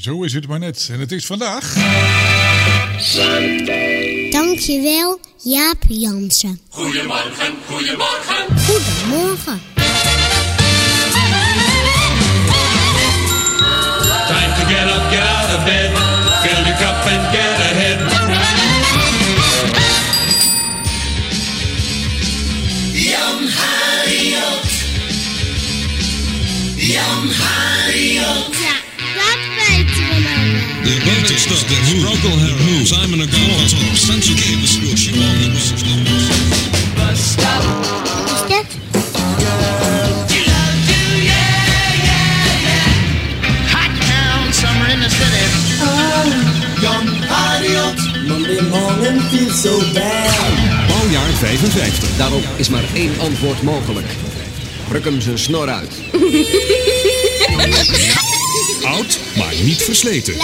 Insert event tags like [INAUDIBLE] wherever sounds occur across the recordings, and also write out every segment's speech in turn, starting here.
Zo is het maar net. En het is vandaag... Dankjewel, Jaap Jansen. Goedemorgen, goedemorgen. Goedemorgen. Time to get up, get out of bed. Davis, She Won, Is dat? Hot town, summer in the city. Jan Harriot. Monday morning feels so bad. Bouwjaar 55. Daarop is maar één antwoord mogelijk. Ruk hem zijn snor uit. [LAUGHS] Oud, maar niet versleten.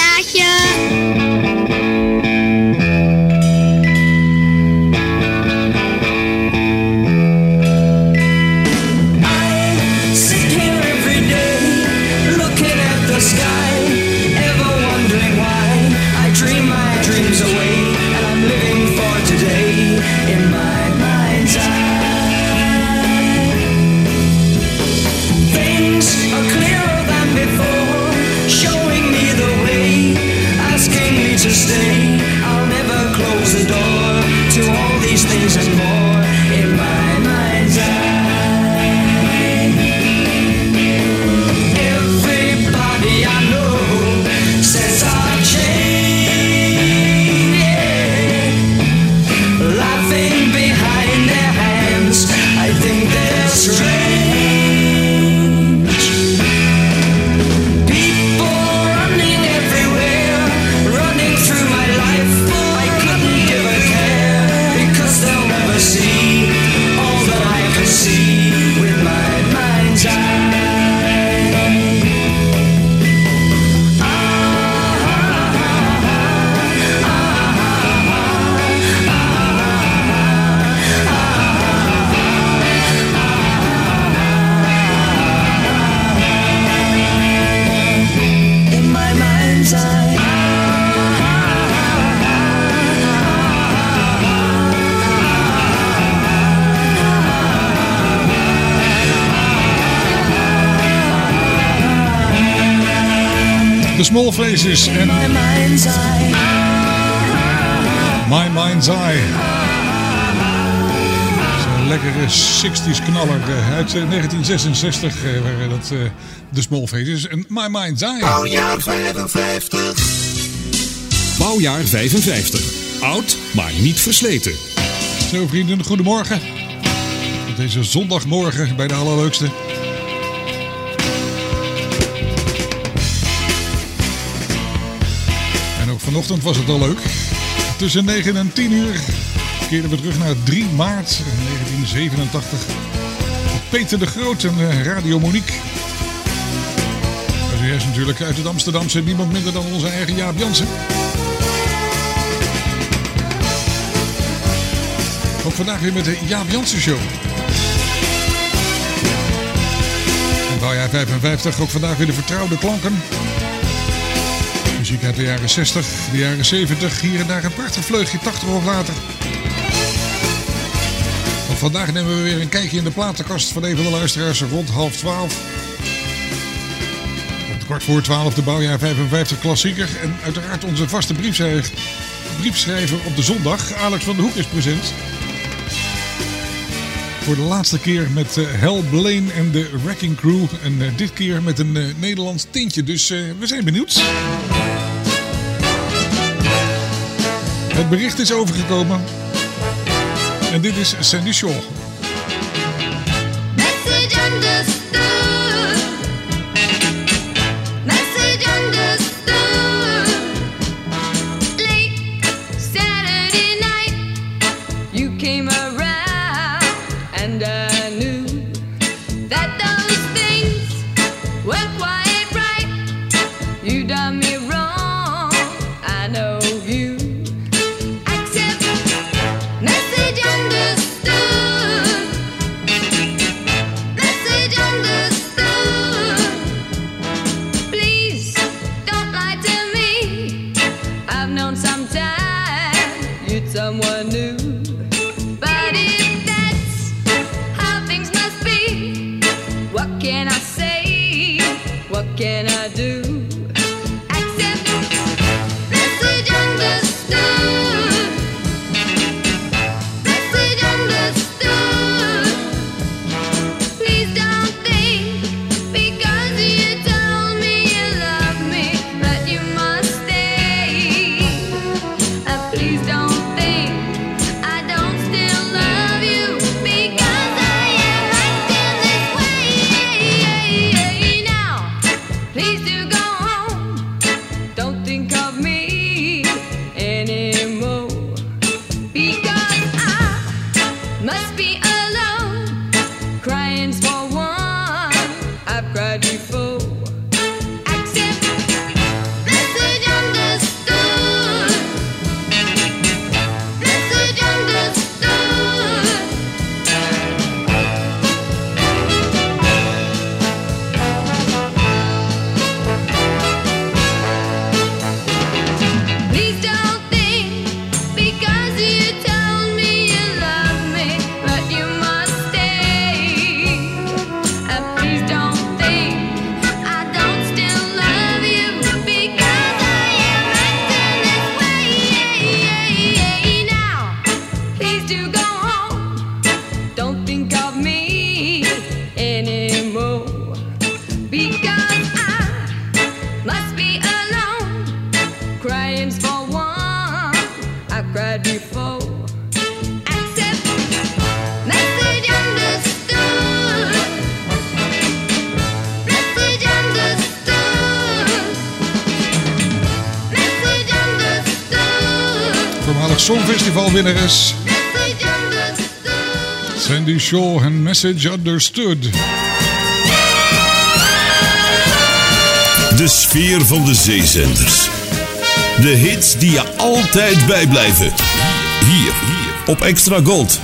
Faces en My mind's eye. My Mind's Eye. Zo'n lekkere 60s knaller eh, uit eh, 1966 eh, waren dat eh, de Small Faces en My Mind's Eye. Bouwjaar 55. Bouwjaar 55. Oud, maar niet versleten. Zo vrienden, goedemorgen. Op deze zondagmorgen bij de allerleukste. Vanochtend was het al leuk. Tussen 9 en 10 uur keerden we terug naar 3 maart 1987. Peter de Groot en eh, Radio Monique. En is natuurlijk uit het Amsterdamse niemand minder dan onze eigen Jaap Jansen. Ook vandaag weer met de Jaap Jansen Show. En bouwjaar 55, ook vandaag weer de vertrouwde klanken. Muziek uit de jaren 60, de jaren 70, hier en daar een prachtig vleugje 80 of later. Vandaag nemen we weer een kijkje in de platenkast van een van de luisteraars rond half 12. Op kwart voor 12 de bouwjaar 55 klassieker. En uiteraard onze vaste briefschrijver, briefschrijver op de zondag, Alex van de Hoek, is present. Voor de laatste keer met eh, Hal Blaine en de Wrecking Crew. En eh, dit keer met een eh, Nederlands tintje. Dus we zijn benieuwd. Het bericht is overgekomen. En dit is Sandy Shaw. can I do? Songfestivalwinnares. Sandy show en Message Understood. De sfeer van de zeezenders. De hits die je altijd bijblijven. Hier, hier op Extra Gold.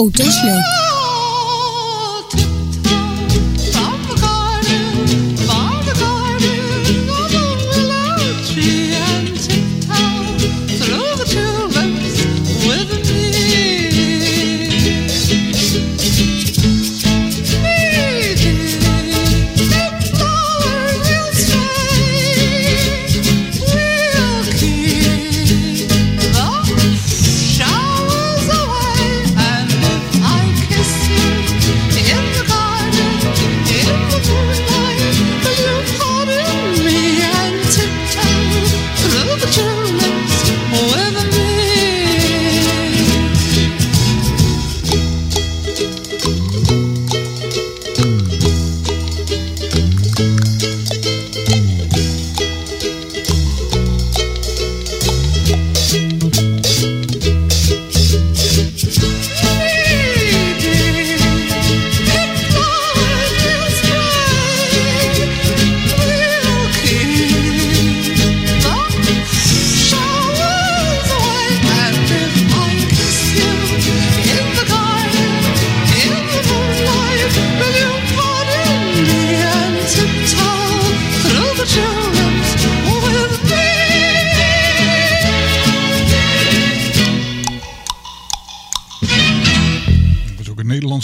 Oh, dat is leuk.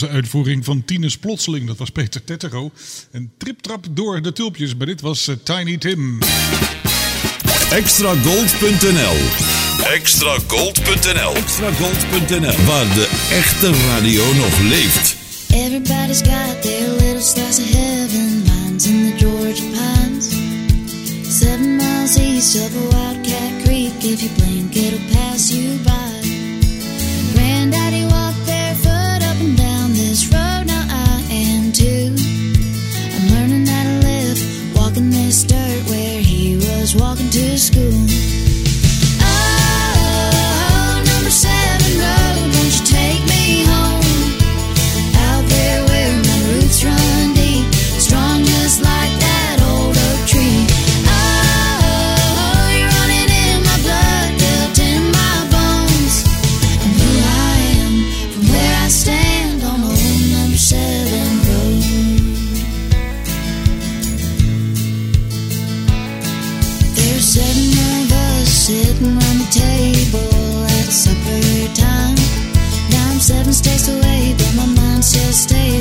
Uitvoering van Tines Plotseling. Dat was Peter Tettero. Een triptrap door de tulpjes, maar dit was eh, Tiny Tim. Extragold.nl Extragold.nl Extragold.nl Waar de echte radio nog leeft. Everybody's got their little stars of heaven. Mine's in the George pines. Seven miles east of Wildcat Creek. If you blink, it'll pass you by. Granddaddy dirt where he was walking to school.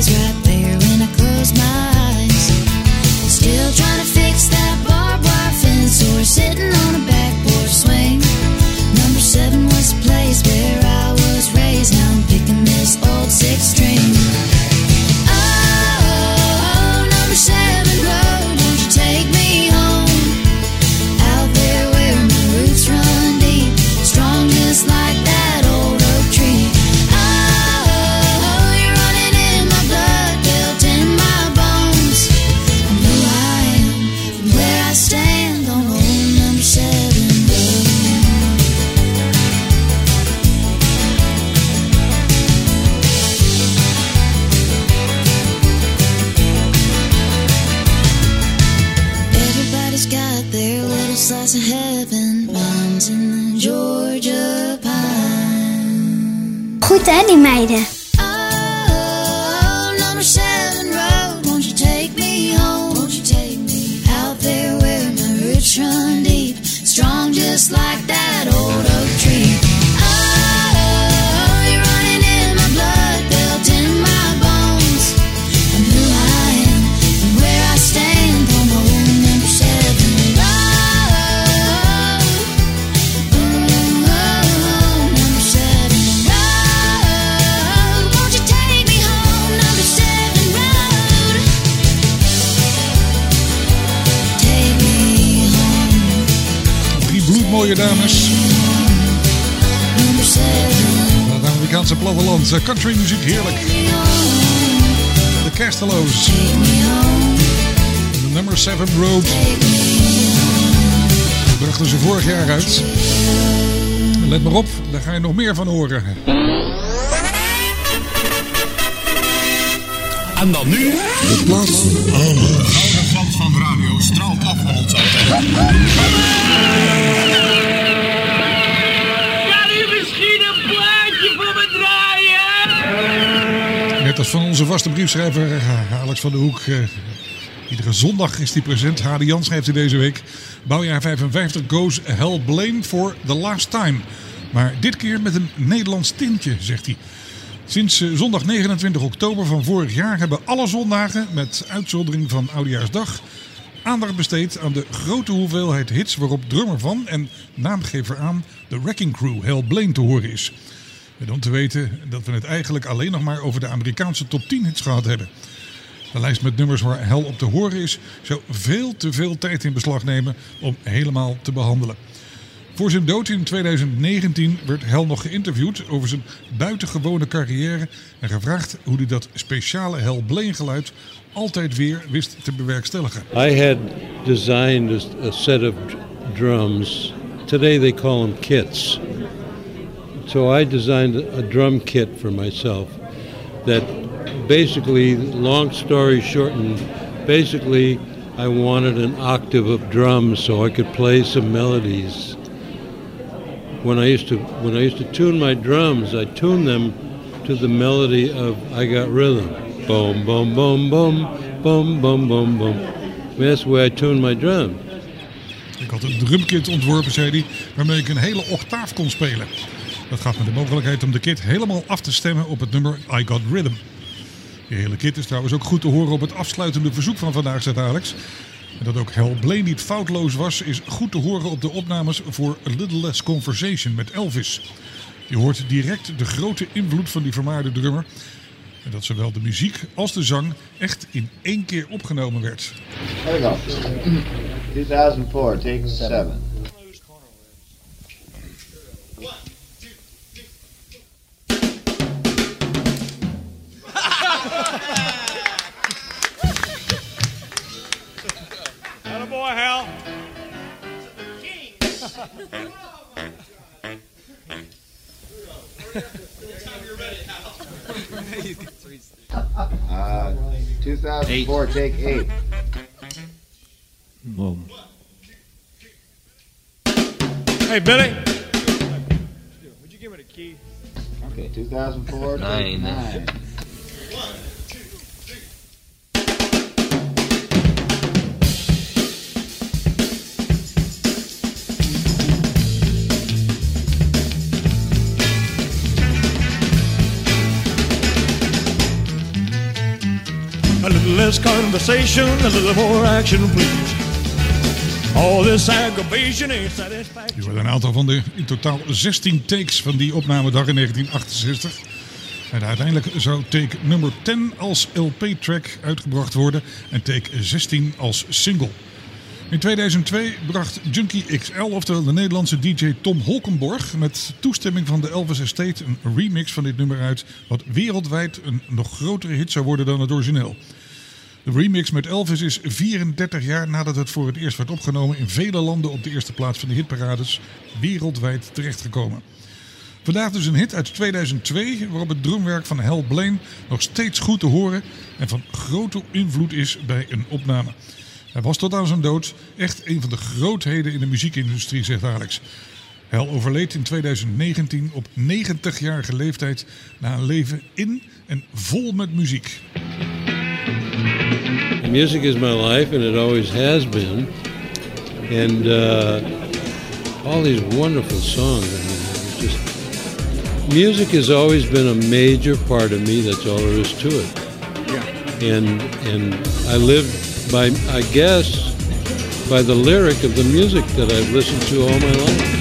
Right De Castello's. De Number 7 Road. Die brachten ze vorig jaar uit. Let maar op, daar ga je nog meer van horen. En dan nu... De plaats van Oude glans van radio straalt af van ons altijd. Van onze vaste briefschrijver eh, Alex van der Hoek. eh, iedere zondag is hij present. Hade Jan schrijft hij deze week. Bouwjaar 55 goes Hell Blame for the last time. Maar dit keer met een Nederlands tintje, zegt hij. Sinds eh, zondag 29 oktober van vorig jaar hebben alle zondagen, met uitzondering van Oudejaarsdag, aandacht besteed aan de grote hoeveelheid hits waarop drummer van en naamgever aan de Wrecking Crew Hell Blame te horen is. Met om te weten dat we het eigenlijk alleen nog maar over de Amerikaanse top 10 hits gehad hebben. De lijst met nummers waar Hell op te horen is, zou veel te veel tijd in beslag nemen om helemaal te behandelen. Voor zijn dood in 2019 werd Hell nog geïnterviewd over zijn buitengewone carrière en gevraagd hoe hij dat speciale Hell Blaine geluid altijd weer wist te bewerkstelligen. I had designed a, set of drums. Today they call them kits. So I designed a, drum kit for myself that basically, long story shortened, basically I wanted an octave of drums so I could play some melodies. When I used to when I used to tune my drums, I tuned them to the melody of I Got Rhythm. Boom, boom, boom, boom, boom, boom, boom, boom. I mean, that's the way I tuned my drum. Ik had een drumkit ontworpen, zei hij, waarmee ik een hele octaaf kon spelen. Dat gaf me de mogelijkheid om de kit helemaal af te stemmen op het nummer I Got Rhythm. De hele kit is trouwens ook goed te horen op het afsluitende verzoek van vandaag, zegt Alex. En dat ook Hal Blaine niet foutloos was, is goed te horen op de opnames voor A Little Less Conversation met Elvis. Je hoort direct de grote invloed van die vermaarde drummer. En dat zowel de muziek als de zang echt in één keer opgenomen werd. 2004, [LAUGHS] take 7. Hal. uh, 2004, eight. take eight. Hey, Billy. Would you give it a key? Okay, 2004, nine. nine. Less conversation, a little more action, please. All this aggravation worden een aantal van de in totaal 16 takes van die opnamedag in 1968. En uiteindelijk zou take nummer 10 als LP-track uitgebracht worden en take 16 als single. In 2002 bracht Junkie XL, oftewel de Nederlandse DJ Tom Holkenborg, met toestemming van de Elvis Estate een remix van dit nummer uit, wat wereldwijd een nog grotere hit zou worden dan het origineel. De remix met Elvis is 34 jaar nadat het voor het eerst werd opgenomen in vele landen op de eerste plaats van de hitparades wereldwijd terechtgekomen. Vandaag dus een hit uit 2002 waarop het drumwerk van Hal Blaine nog steeds goed te horen en van grote invloed is bij een opname. Hij was tot aan zijn dood echt een van de grootheden in de muziekindustrie, zegt Alex. Hal overleed in 2019 op 90-jarige leeftijd na een leven in en vol met muziek. Music is my life, and it always has been. And uh, all these wonderful songs. I mean, it's just music has always been a major part of me. That's all there is to it. Yeah. And and I live by, I guess, by the lyric of the music that I've listened to all my life.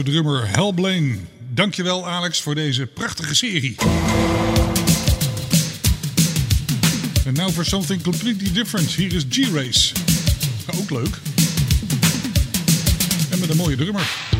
Drummer, Hal Blaine. Dankjewel Alex voor deze prachtige serie. En now for something completely different. Hier is G-Race. Ook leuk. En met een mooie drummer.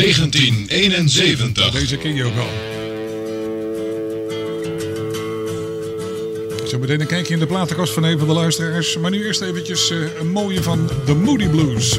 1971. Deze ken je ook al. Zo meteen een kijkje in de platenkast van een van de luisteraars. Maar nu eerst eventjes eh, een mooie van The Moody Blues.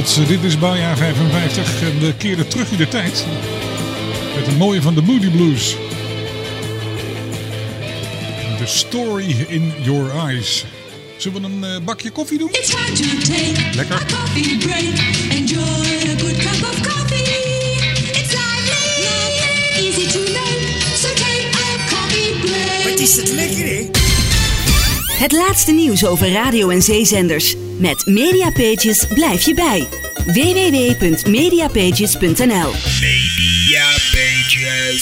Ben ingeschakeld. Dit is bouwjaar 55 en we keren terug in de tijd. Met een mooie van de Moody Blues. The Story in Your Eyes. Zullen we een eh, bakje koffie doen? It's hard to take Lekker. a coffee break. Enjoy a good cup of coffee. It's lively, not easy to make. So take a coffee break. Wat is het lekker, hè? Het laatste nieuws over radio- en zeezenders. Met Mediapages blijf je bij. www.mediapages.nl Media Pages.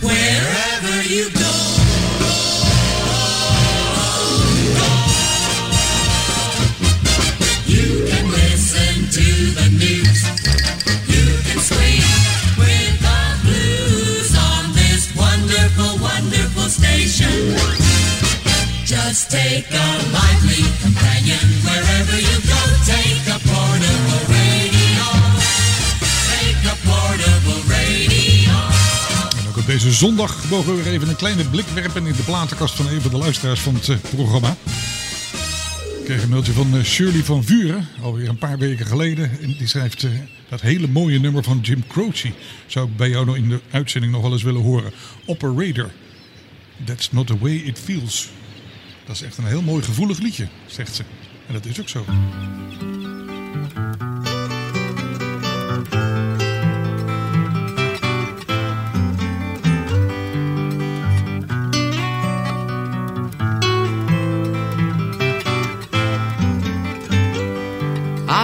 Wherever you go. You can listen to the news. You can swing with the blues on this wonderful, wonderful station. Just take a lively companion deze zondag mogen we weer even een kleine blik werpen in de platenkast van een van de luisteraars van het eh, programma. Ik kreeg een mailtje van eh, Shirley van Vuren, alweer een paar weken geleden. En die schrijft eh, dat hele mooie nummer van Jim Croce. Zou ik bij jou nog in de uitzending nog wel eens willen horen. Operator. That's not the way it feels. Dat is echt een heel mooi gevoelig liedje, zegt ze. En dat is ook zo.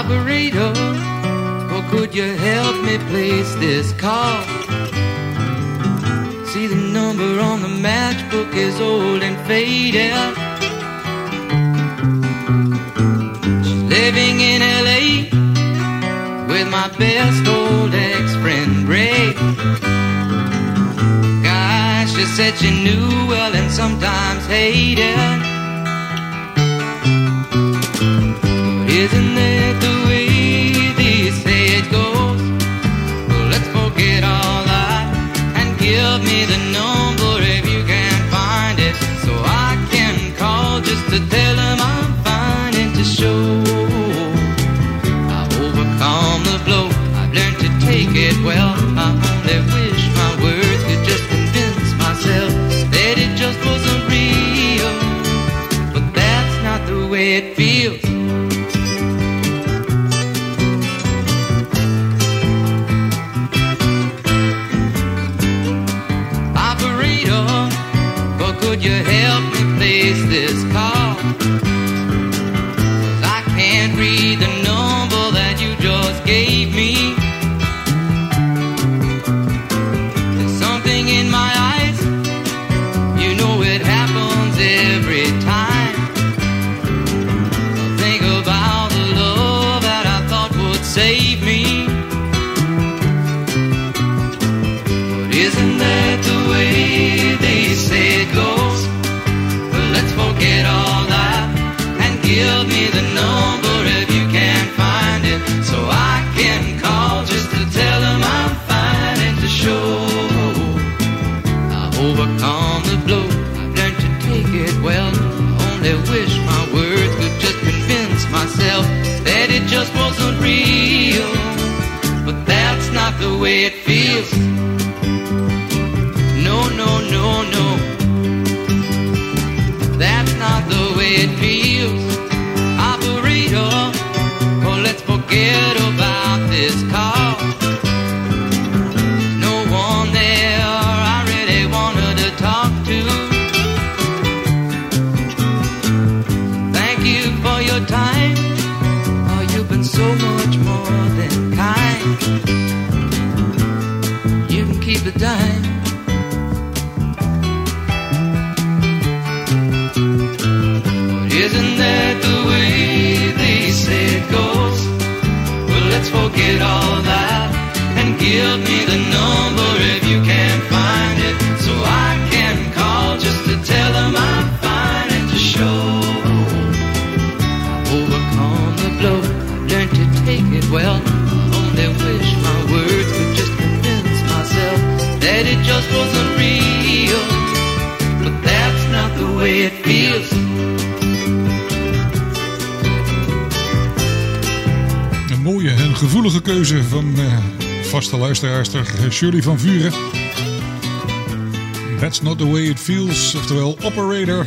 operator, or oh, could you help me place this call? See the number on the matchbook is old and faded. She's living in LA with my best old ex-friend Ray. Gosh, she said she knew well and sometimes hated. Isn't there? get well. way it feels. No, no, no, no. That's not the way it feels. gevoelige keuze van eh, vaste luisteraarster eh, Shirley van Vuren. That's Not The Way It Feels, oftewel Operator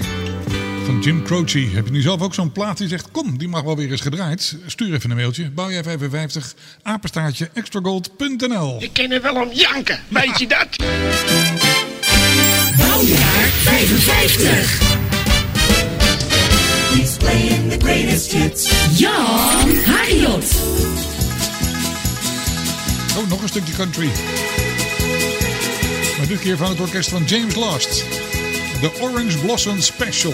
van Jim Croce. Heb je nu zelf ook zo'n plaat die zegt, kom, die mag wel weer eens gedraaid? Stuur even een mailtje, bouwjij55, apenstaartje, extragold.nl Je ken er wel om janken, weet je dat? Bouwjaar 55 He's playing the greatest hits Jan Harriot Oh, nog een stukje country. Maar dit keer van het orkest van James Last. The Orange Blossom Special.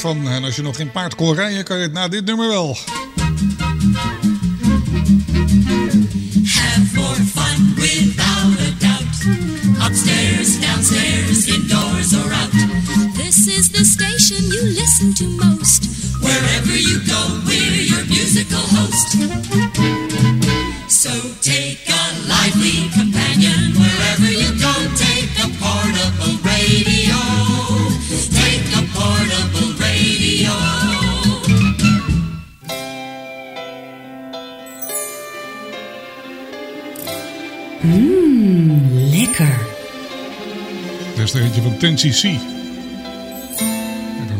Van. En als je nog geen paard kon rijden, kan je het na dit nummer wel. 10cc.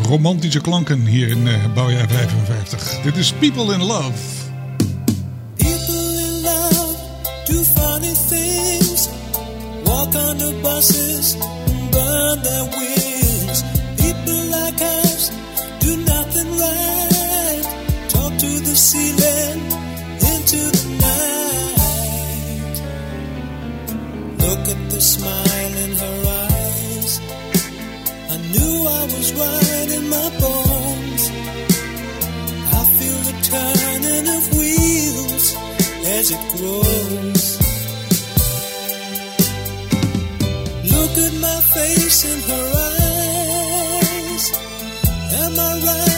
Romantische klanken hier in eh, bouwjaar 55. Dit is People in Love. People in love do funny things. Walk under buses and burn their. As it grows. Look at my face in her eyes. Am I right?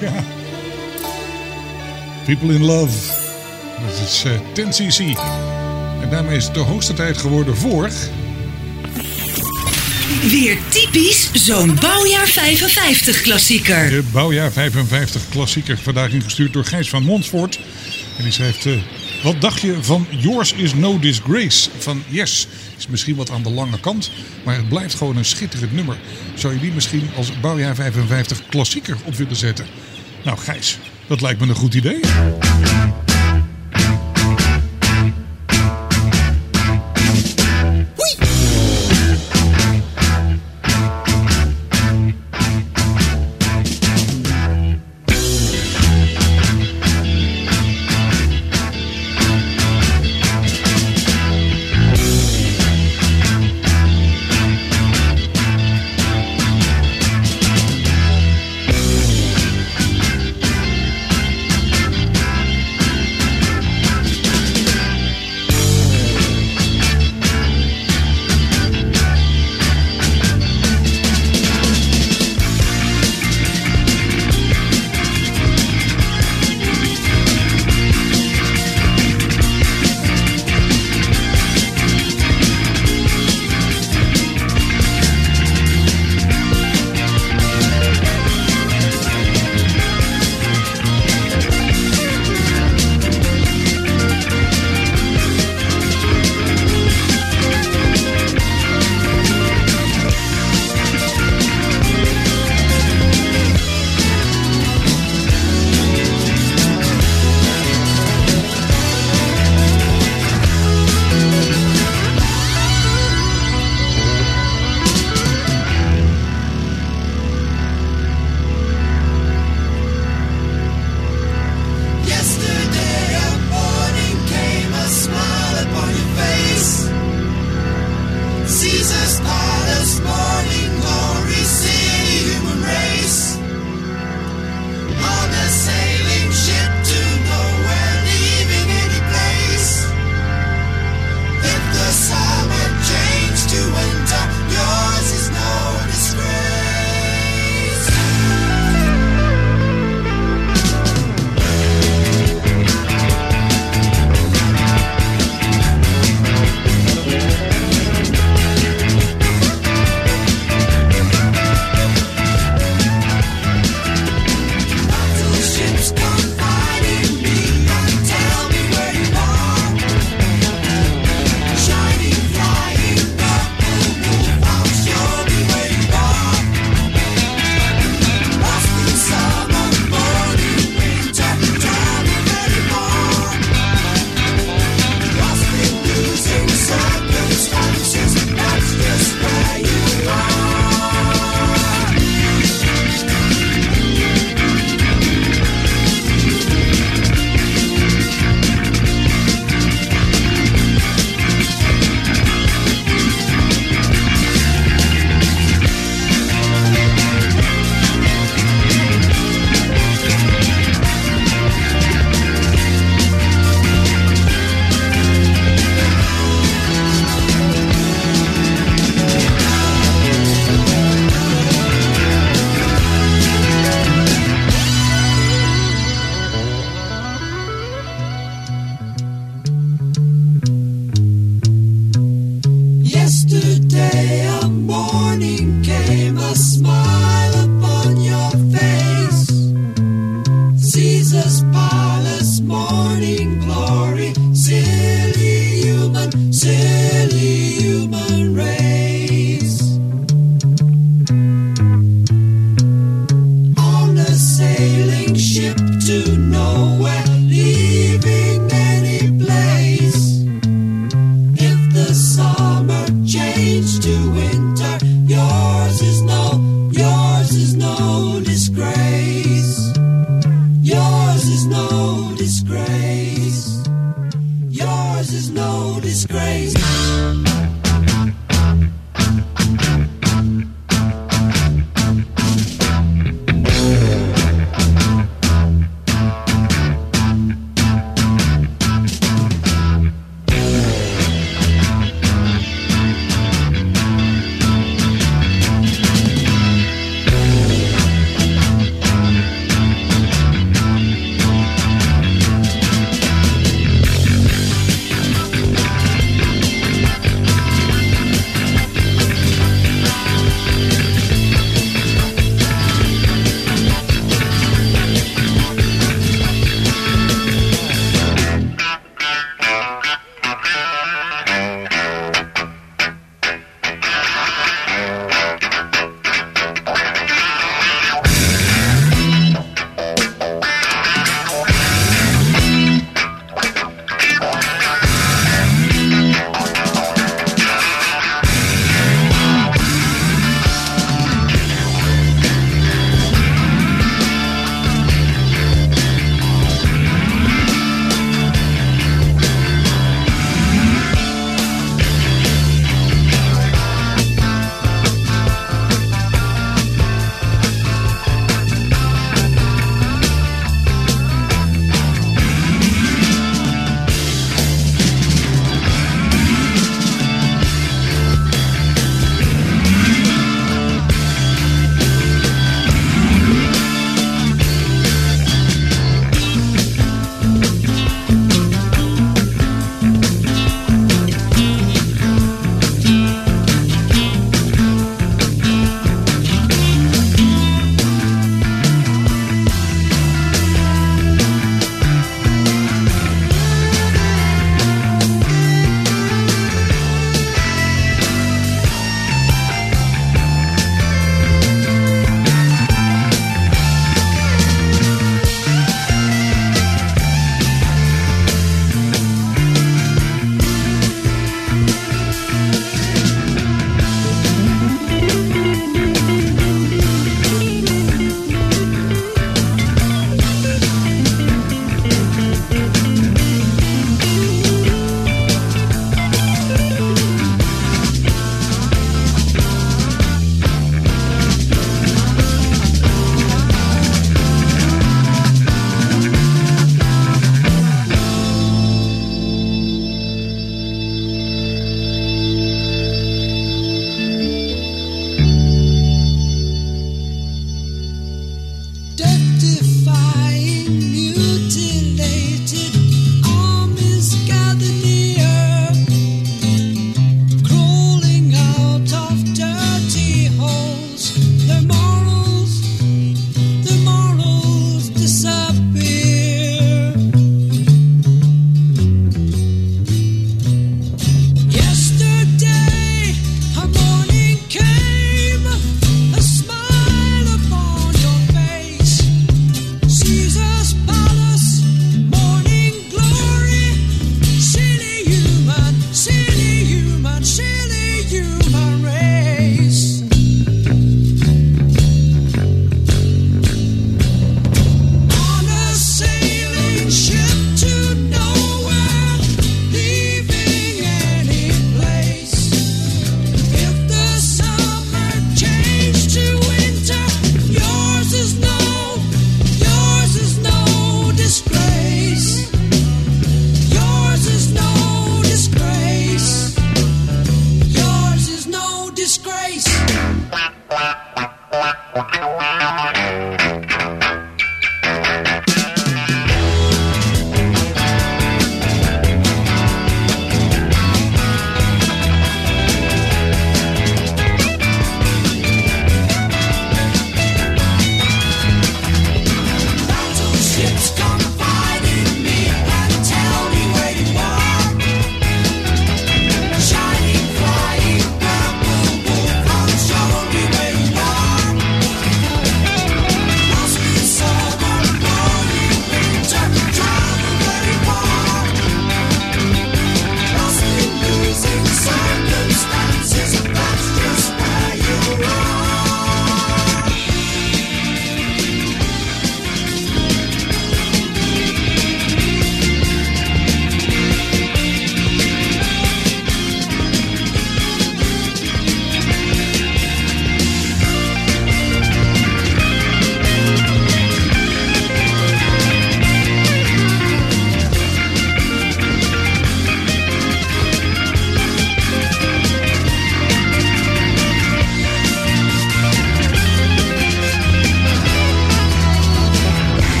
Ja. People in Love. Dat is eh 10cc. En daarmee is het de hoogste tijd geworden voor... Weer typisch zo'n bouwjaar 55 klassieker. De bouwjaar 55 klassieker. Vandaag ingestuurd door Gijs van Montfort. En die schrijft... eh, wat dacht je van Yours is no disgrace van Yes? Is misschien wat aan de lange kant, maar het blijft gewoon een schitterend nummer. Zou je die misschien als bouwjaar 55 klassieker op willen zetten? Nou Gijs, dat lijkt me een goed idee.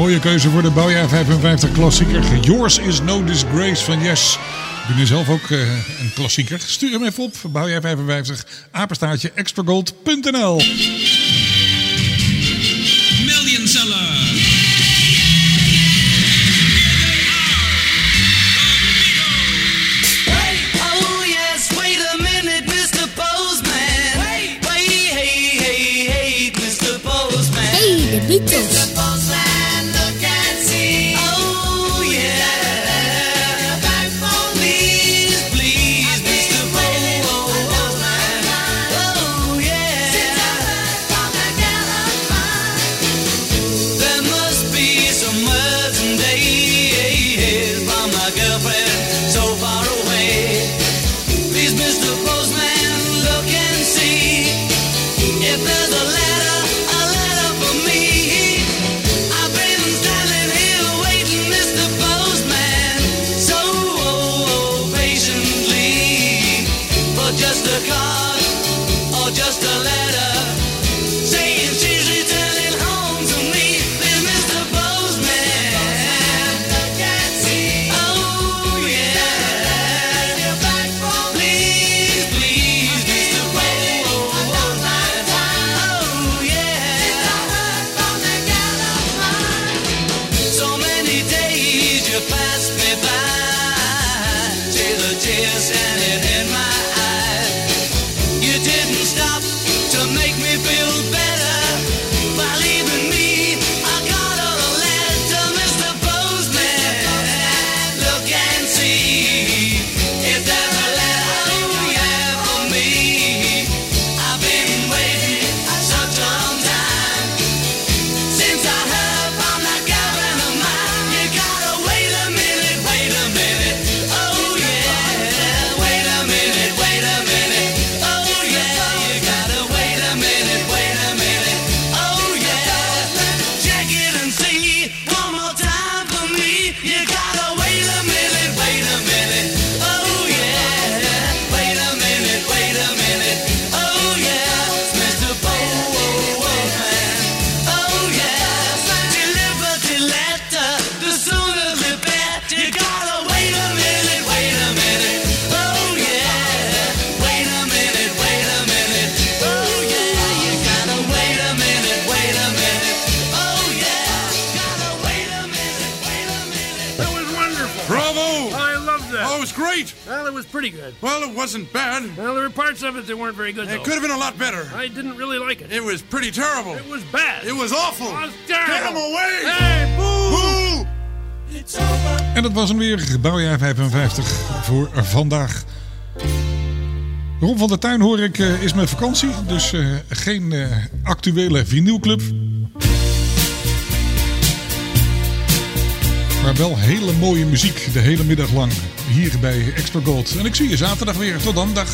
Mooie keuze voor de bouwjaar 55 klassieker. Yours is no disgrace van Yes. Ik ben zelf ook eh, een klassieker. Stuur hem even op. Bouwjaar 55 apenstaartje Expertgold.nl. Million seller. Beatles. pretty good. Well, it wasn't bad. Well, there were parts of it that weren't very good. It though. could have been a lot better. I didn't really like it. It was pretty terrible. It was bad. It was awful. It was. Get him away! Hey, boe! En dat was hem weer, bouwjaar 55 voor vandaag. Rob van der Tuin, hoor ik, eh, is met vakantie. Dus uh, geen uh, actuele vinylclub. Maar wel hele mooie muziek de hele middag lang hier bij Extra Gold. En ik zie je zaterdag weer. Tot dan, dag.